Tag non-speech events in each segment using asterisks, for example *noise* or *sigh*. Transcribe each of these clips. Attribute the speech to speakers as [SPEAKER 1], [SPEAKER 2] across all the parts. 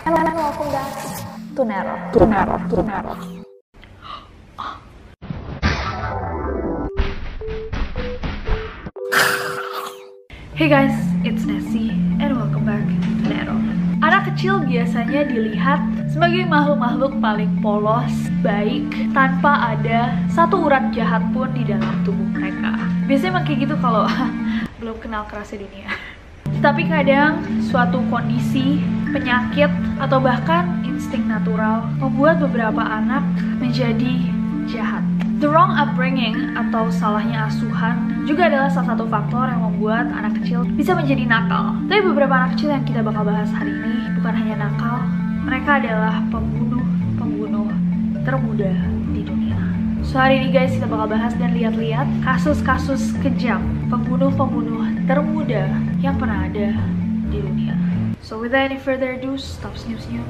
[SPEAKER 1] And welcome back to Nero. To Nero. To Nero. Hey guys, it's Nessie and welcome back to Nero. Anak kecil biasanya dilihat sebagai makhluk-makhluk paling polos, baik, tanpa ada satu urat jahat pun di dalam tubuh mereka. Biasanya emang kayak gitu kalau *laughs* belum kenal kerasnya dunia. Tapi kadang suatu kondisi, penyakit, atau bahkan insting natural membuat beberapa anak menjadi jahat. The wrong upbringing atau salahnya asuhan juga adalah salah satu faktor yang membuat anak kecil bisa menjadi nakal. Tapi beberapa anak kecil yang kita bakal bahas hari ini bukan hanya nakal, mereka adalah pembunuh-pembunuh termuda di dunia. So hari ini guys kita bakal bahas dan lihat-lihat kasus-kasus kejam pembunuh-pembunuh termuda yang pernah ada di dunia. So without any further ado, stop senyum-senyum.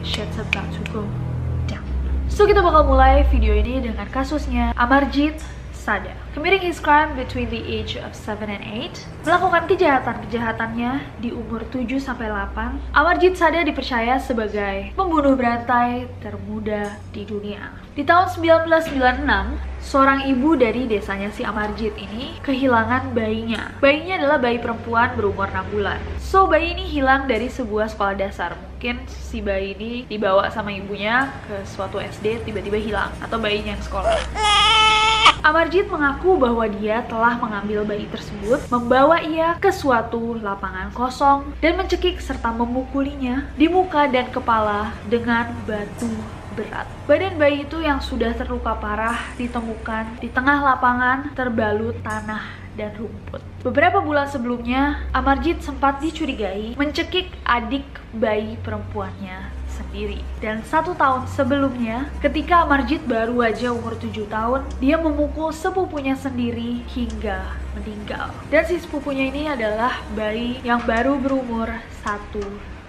[SPEAKER 1] Shit's about to go down. So kita bakal mulai video ini dengan kasusnya Amarjit Sada. Committing his crime between the age of 7 and 8, melakukan kejahatan-kejahatannya di umur 7 sampai 8, Amarjit Sada dipercaya sebagai pembunuh berantai termuda di dunia. Di tahun 1996, seorang ibu dari desanya si Amarjit ini kehilangan bayinya. Bayinya adalah bayi perempuan berumur 6 bulan. So, bayi ini hilang dari sebuah sekolah dasar. Mungkin si bayi ini dibawa sama ibunya ke suatu SD, tiba-tiba hilang. Atau bayinya yang sekolah. Amarjit mengaku bahwa dia telah mengambil bayi tersebut, membawa ia ke suatu lapangan kosong, dan mencekik serta memukulinya di muka dan kepala dengan batu berat. Badan bayi itu yang sudah terluka parah ditemukan di tengah lapangan terbalut tanah dan rumput. Beberapa bulan sebelumnya, Amarjit sempat dicurigai mencekik adik bayi perempuannya sendiri. Dan satu tahun sebelumnya, ketika Amarjit baru aja umur 7 tahun, dia memukul sepupunya sendiri hingga meninggal. Dan si sepupunya ini adalah bayi yang baru berumur satu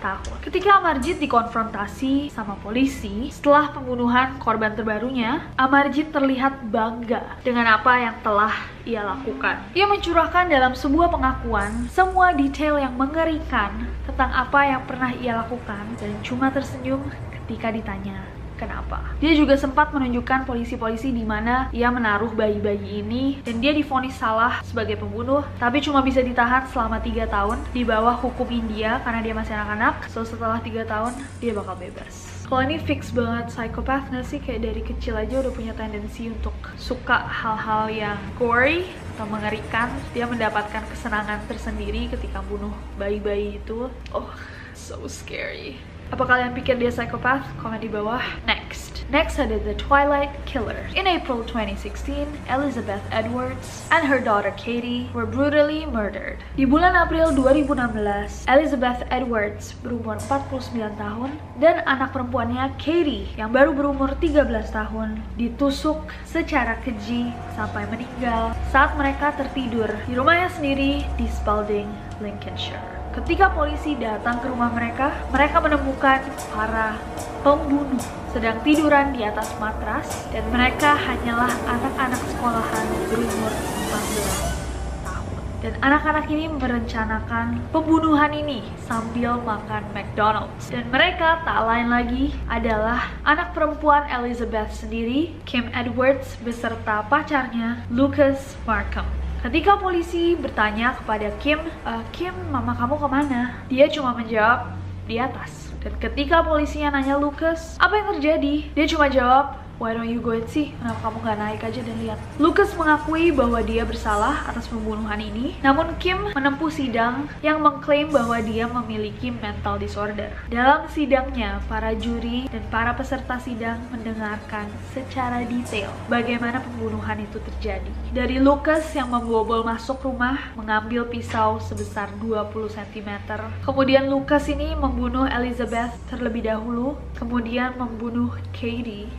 [SPEAKER 1] tahun. Ketika Amarjit dikonfrontasi sama polisi setelah pembunuhan korban terbarunya, Amarjit terlihat bangga dengan apa yang telah ia lakukan. Ia mencurahkan dalam sebuah pengakuan semua detail yang mengerikan tentang apa yang pernah ia lakukan dan cuma tersenyum ketika ditanya kenapa. Dia juga sempat menunjukkan polisi-polisi di mana ia menaruh bayi-bayi ini dan dia difonis salah sebagai pembunuh, tapi cuma bisa ditahan selama 3 tahun di bawah hukum India karena dia masih anak-anak. So setelah 3 tahun dia bakal bebas. Kalau ini fix banget psikopat nggak sih? Kayak dari kecil aja udah punya tendensi untuk suka hal-hal yang gory atau mengerikan. Dia mendapatkan kesenangan tersendiri ketika bunuh bayi-bayi itu. Oh, so scary. Apa kalian pikir dia psikopat? Komen di bawah. Next. Next ada The Twilight Killer. In April 2016, Elizabeth Edwards and her daughter Katie were brutally murdered. Di bulan April 2016, Elizabeth Edwards berumur 49 tahun dan anak perempuannya Katie yang baru berumur 13 tahun ditusuk secara keji sampai meninggal saat mereka tertidur di rumahnya sendiri di Spalding, Lincolnshire. Ketika polisi datang ke rumah mereka, mereka menemukan para pembunuh sedang tiduran di atas matras dan mereka hanyalah anak-anak sekolahan berumur 14 tahun. Dan anak-anak ini merencanakan pembunuhan ini sambil makan McDonald's. Dan mereka tak lain lagi adalah anak perempuan Elizabeth sendiri, Kim Edwards beserta pacarnya Lucas Markham. Ketika polisi bertanya kepada Kim, e, Kim, mama kamu ke mana? Dia cuma menjawab, di atas. Dan ketika polisinya nanya Lucas, apa yang terjadi? Dia cuma jawab, Why don't you go and see? Kenapa kamu gak naik aja dan lihat? Lucas mengakui bahwa dia bersalah atas pembunuhan ini, namun Kim menempuh sidang yang mengklaim bahwa dia memiliki mental disorder. Dalam sidangnya, para juri dan para peserta sidang mendengarkan secara detail bagaimana pembunuhan itu terjadi. Dari Lucas yang membobol masuk rumah, mengambil pisau sebesar 20 cm. Kemudian Lucas ini membunuh Elizabeth terlebih dahulu, kemudian membunuh Katie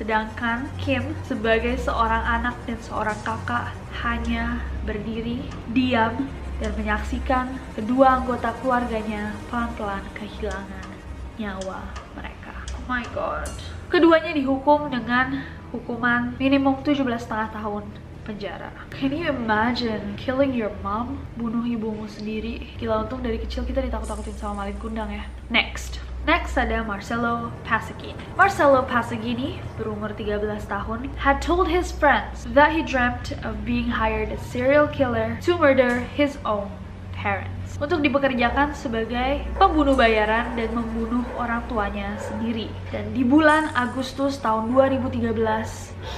[SPEAKER 1] Sedangkan Kim sebagai seorang anak dan seorang kakak hanya berdiri, diam, dan menyaksikan kedua anggota keluarganya pelan-pelan kehilangan nyawa mereka. Oh my god. Keduanya dihukum dengan hukuman minimum 17 setengah tahun penjara. Can you imagine killing your mom? Bunuh ibumu sendiri. Gila untung dari kecil kita ditakut-takutin sama malin kundang ya. Next. Next ada Marcelo Pasagini. Marcelo Pasagini, berumur 13 tahun, had told his friends that he dreamt of being hired a serial killer to murder his own parents untuk dipekerjakan sebagai pembunuh bayaran dan membunuh orang tuanya sendiri. Dan di bulan Agustus tahun 2013,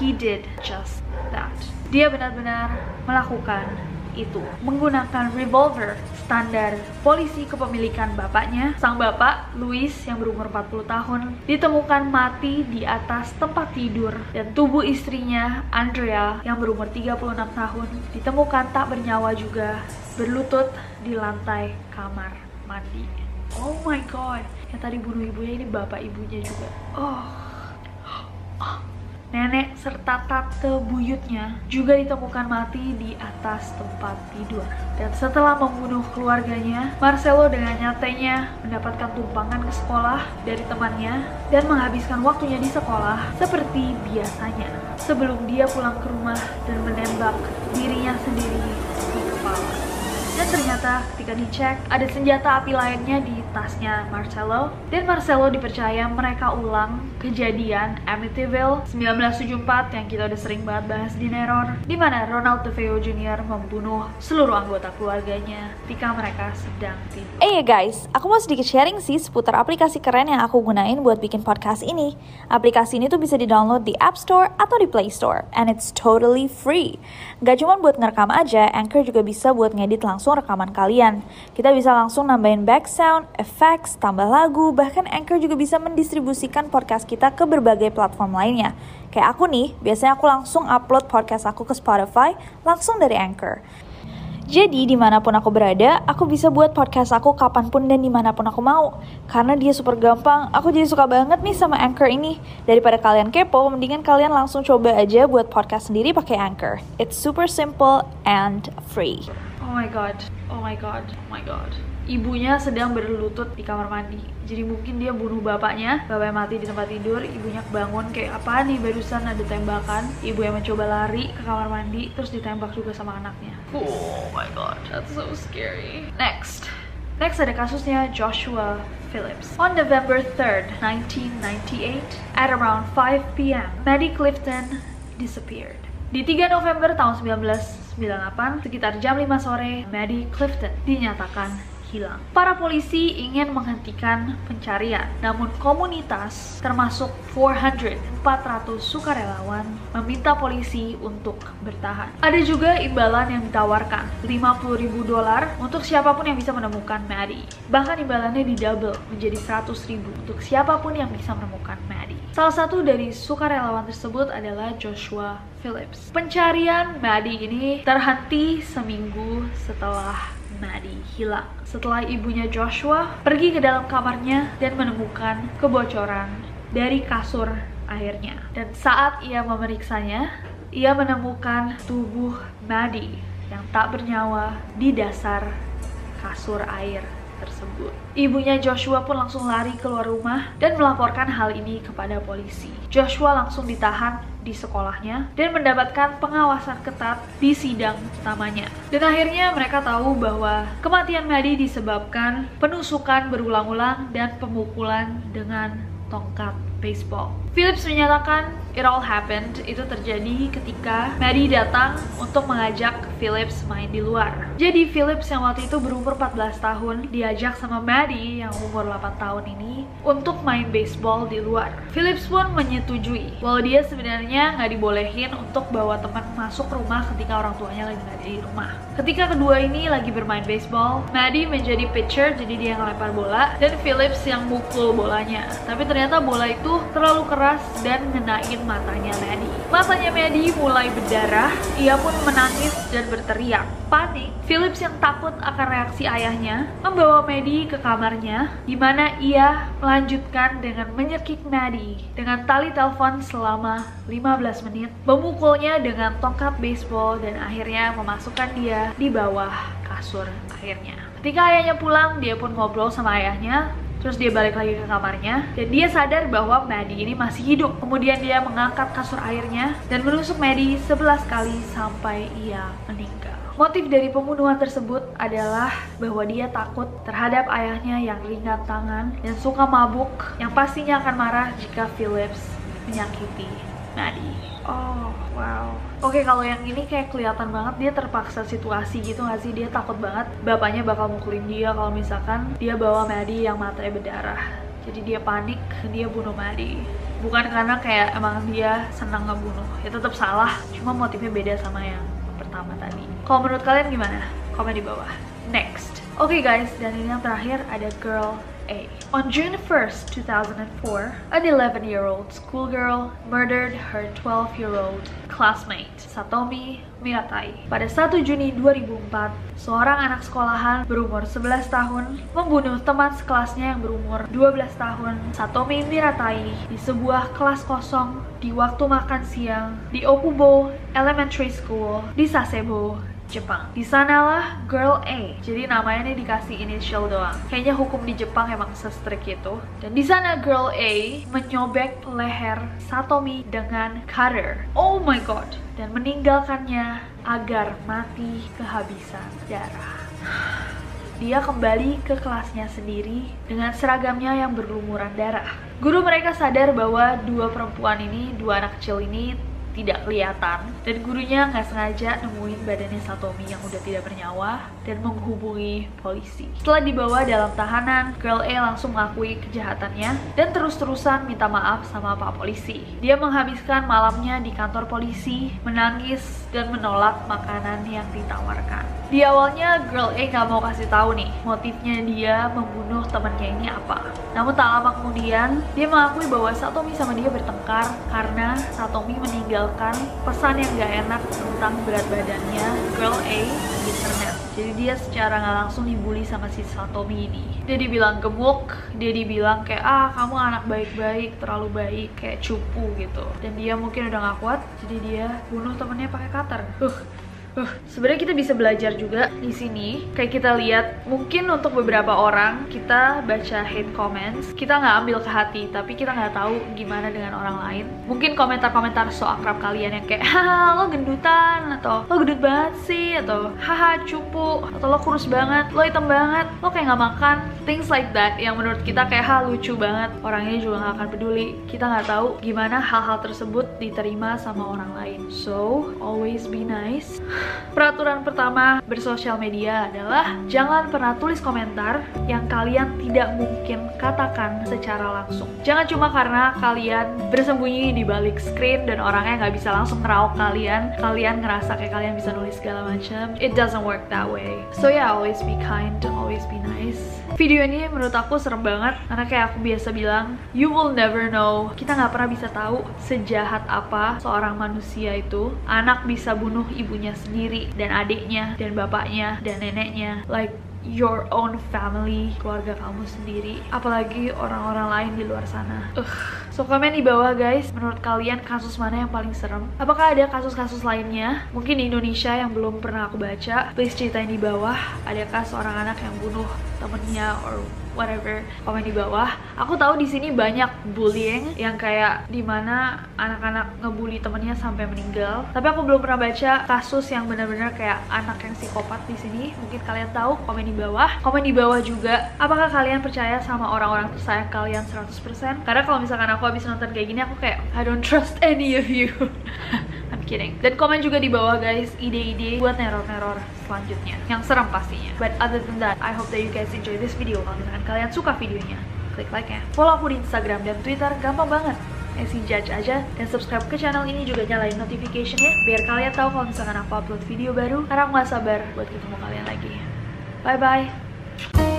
[SPEAKER 1] he did just that. Dia benar-benar melakukan itu menggunakan revolver standar polisi kepemilikan bapaknya. Sang bapak, Louis yang berumur 40 tahun, ditemukan mati di atas tempat tidur dan tubuh istrinya, Andrea yang berumur 36 tahun, ditemukan tak bernyawa juga, berlutut di lantai kamar mandi. Oh my god, yang tadi bunuh ibunya ini bapak ibunya juga. Oh. oh nenek serta tante buyutnya juga ditemukan mati di atas tempat tidur. Dan setelah membunuh keluarganya, Marcelo dengan nyatanya mendapatkan tumpangan ke sekolah dari temannya dan menghabiskan waktunya di sekolah seperti biasanya sebelum dia pulang ke rumah dan menembak dirinya sendiri di kepala. Dan ternyata ketika dicek, ada senjata api lainnya di tasnya Marcelo. Dan Marcelo dipercaya mereka ulang kejadian Amityville 1974 yang kita udah sering banget bahas di Neror. Di mana Ronald DeFeo Jr. membunuh seluruh anggota keluarganya ketika mereka sedang tidur.
[SPEAKER 2] Eh hey guys, aku mau sedikit sharing sih seputar aplikasi keren yang aku gunain buat bikin podcast ini. Aplikasi ini tuh bisa di-download di App Store atau di Play Store. And it's totally free. Gak cuma buat ngerekam aja, Anchor juga bisa buat ngedit langsung rekaman kalian. Kita bisa langsung nambahin back sound, effects, tambah lagu, bahkan Anchor juga bisa mendistribusikan podcast kita ke berbagai platform lainnya. Kayak aku nih, biasanya aku langsung upload podcast aku ke Spotify langsung dari Anchor. Jadi di mana pun aku berada, aku bisa buat podcast aku kapan pun dan di mana pun aku mau. Karena dia super gampang, aku jadi suka banget nih sama Anchor ini. Daripada kalian kepo, mendingan kalian langsung coba aja buat podcast sendiri pakai Anchor. It's super simple and free.
[SPEAKER 1] Oh my god, oh my god, oh my god. Ibunya sedang berlutut di kamar mandi. Jadi mungkin dia bunuh bapaknya, bapaknya mati di tempat tidur, ibunya bangun kayak apa nih barusan ada tembakan. Ibu yang mencoba lari ke kamar mandi, terus ditembak juga sama anaknya. Oh my god, that's so scary. Next. Next ada kasusnya Joshua Phillips. On November 3rd, 1998, at around 5 p.m., Maddie Clifton disappeared. Di 3 November tahun 1998, sekitar jam 5 sore, Maddie Clifton dinyatakan hilang. Para polisi ingin menghentikan pencarian, namun komunitas termasuk 400 400 sukarelawan meminta polisi untuk bertahan. Ada juga imbalan yang ditawarkan, 50 ribu dolar untuk siapa pun yang bisa menemukan Maddie. Bahkan imbalannya didouble menjadi 100 ribu untuk siapa pun yang bisa menemukan Maddie. Salah satu dari sukarelawan tersebut adalah Joshua Phillips. Pencarian Maddie ini terhenti seminggu setelah Maddie hilang. Setelah ibunya Joshua pergi ke dalam kamarnya dan menemukan kebocoran dari kasur akhirnya. Dan saat ia memeriksanya, ia menemukan tubuh Maddie yang tak bernyawa di dasar kasur air tersebut. Ibunya Joshua pun langsung lari keluar rumah dan melaporkan hal ini kepada polisi. Joshua langsung ditahan di sekolahnya dan mendapatkan pengawasan ketat di sidang utamanya. Dan akhirnya mereka tahu bahwa kematian Maddie disebabkan penusukan berulang-ulang dan pemukulan dengan tongkat baseball. Phillips menyatakan it all happened itu terjadi ketika Maddie datang untuk mengajak Phillips main di luar. Jadi Phillips yang waktu itu berumur 14 tahun diajak sama Maddie yang umur 8 tahun ini untuk main baseball di luar. Phillips pun menyetujui walau dia sebenarnya nggak dibolehin untuk bawa teman masuk rumah ketika orang tuanya lagi nggak di rumah. Ketika kedua ini lagi bermain baseball, Maddie menjadi pitcher jadi dia yang ngelempar bola dan Phillips yang mukul bolanya. Tapi ternyata bola itu terlalu keras dan ngenain matanya Maddie. Matanya Maddie mulai berdarah, ia pun menangis dan berteriak. Panik, Phillips yang takut akan reaksi ayahnya membawa Maddie ke kamarnya, di mana ia melanjutkan dengan menyekik Maddie dengan tali telepon selama 15 menit, memukulnya dengan tongkat baseball dan akhirnya memasukkan dia di bawah kasur akhirnya. Ketika ayahnya pulang, dia pun ngobrol sama ayahnya Terus dia balik lagi ke kamarnya dan dia sadar bahwa Maddie ini masih hidup. Kemudian dia mengangkat kasur airnya dan menusuk Maddie 11 kali sampai ia meninggal. Motif dari pembunuhan tersebut adalah bahwa dia takut terhadap ayahnya yang ringan tangan dan suka mabuk yang pastinya akan marah jika Phillips menyakiti Maddie. Oh, wow. Oke, kalau yang ini kayak kelihatan banget dia terpaksa situasi gitu gak sih? Dia takut banget bapaknya bakal mukulin dia kalau misalkan dia bawa Maddie yang matanya berdarah. Jadi dia panik, dia bunuh Maddie. Bukan karena kayak emang dia senang ngebunuh. Ya tetap salah, cuma motifnya beda sama yang pertama tadi. Kalau menurut kalian gimana? Komen di bawah. Next. Oke okay guys, dan ini yang terakhir ada girl A. On June 1st, 2004, an 11-year-old schoolgirl murdered her 12-year-old classmate, Satomi Miratai. Pada 1 Juni 2004, seorang anak sekolahan berumur 11 tahun membunuh teman sekelasnya yang berumur 12 tahun, Satomi Miratai, di sebuah kelas kosong di waktu makan siang di Okubo Elementary School di Sasebo, Jepang. Di sanalah Girl A. Jadi namanya ini dikasih initial doang. Kayaknya hukum di Jepang emang se-strict itu. Dan di sana Girl A menyobek leher Satomi dengan cutter. Oh my god. Dan meninggalkannya agar mati kehabisan darah. Dia kembali ke kelasnya sendiri dengan seragamnya yang berlumuran darah. Guru mereka sadar bahwa dua perempuan ini, dua anak kecil ini tidak kelihatan dan gurunya nggak sengaja nemuin badannya Satomi yang udah tidak bernyawa dan menghubungi polisi. Setelah dibawa dalam tahanan, Girl A langsung mengakui kejahatannya dan terus-terusan minta maaf sama Pak Polisi. Dia menghabiskan malamnya di kantor polisi, menangis dan menolak makanan yang ditawarkan. Di awalnya Girl A nggak mau kasih tahu nih motifnya dia membunuh temannya ini apa. Namun tak lama kemudian dia mengakui bahwa Satomi sama dia bertengkar karena Satomi meninggalkan pesan yang gak enak tentang berat badannya Girl A di internet. Jadi dia secara nggak langsung dibully sama si Satomi ini. Dia dibilang gemuk, dia dibilang kayak ah kamu anak baik-baik, terlalu baik, kayak cupu gitu. Dan dia mungkin udah gak kuat, jadi dia bunuh temennya pakai cutter. Uh, Uh, sebenarnya kita bisa belajar juga di sini. Kayak kita lihat, mungkin untuk beberapa orang kita baca hate comments, kita nggak ambil ke hati, tapi kita nggak tahu gimana dengan orang lain. Mungkin komentar-komentar so akrab kalian yang kayak, haha lo gendutan, atau lo gendut banget sih, atau haha cupu, atau lo kurus banget, lo hitam banget, lo kayak nggak makan, things like that yang menurut kita kayak ha lucu banget. Orangnya juga nggak akan peduli. Kita nggak tahu gimana hal-hal tersebut diterima sama orang lain. So always be nice. *laughs* Peraturan pertama bersosial media adalah jangan pernah tulis komentar yang kalian tidak mungkin katakan secara langsung. Jangan cuma karena kalian bersembunyi di balik screen dan orangnya nggak bisa langsung ngerauk kalian, kalian ngerasa kayak kalian bisa nulis segala macam. It doesn't work that way. So yeah, always be kind, always be nice. Video ini menurut aku serem banget karena kayak aku biasa bilang, you will never know. Kita nggak pernah bisa tahu sejahat apa seorang manusia itu. Anak bisa bunuh ibunya sendiri dan adiknya dan bapaknya dan neneknya like your own family, keluarga kamu sendiri, apalagi orang-orang lain di luar sana. Uh. So komen di bawah guys, menurut kalian kasus mana yang paling serem? Apakah ada kasus-kasus lainnya? Mungkin di Indonesia yang belum pernah aku baca. Please ceritain di bawah, adakah seorang anak yang bunuh temennya or whatever komen di bawah. Aku tahu di sini banyak bullying yang kayak di mana anak-anak ngebully temennya sampai meninggal. Tapi aku belum pernah baca kasus yang benar-benar kayak anak yang psikopat di sini. Mungkin kalian tahu komen di bawah. Komen di bawah juga apakah kalian percaya sama orang-orang tersayang kalian 100% karena kalau misalkan aku habis nonton kayak gini aku kayak I don't trust any of you *laughs* kidding. Dan komen juga di bawah guys ide-ide buat neror-neror selanjutnya. Yang serem pastinya. But other than that I hope that you guys enjoy this video. Kalau misalkan kalian suka videonya klik like nya follow aku di Instagram dan Twitter. Gampang banget. Esi Judge aja. Dan subscribe ke channel ini juga nyalain notificationnya biar kalian tahu kalau misalkan aku upload video baru. Karena aku gak sabar buat ketemu kalian lagi. Bye bye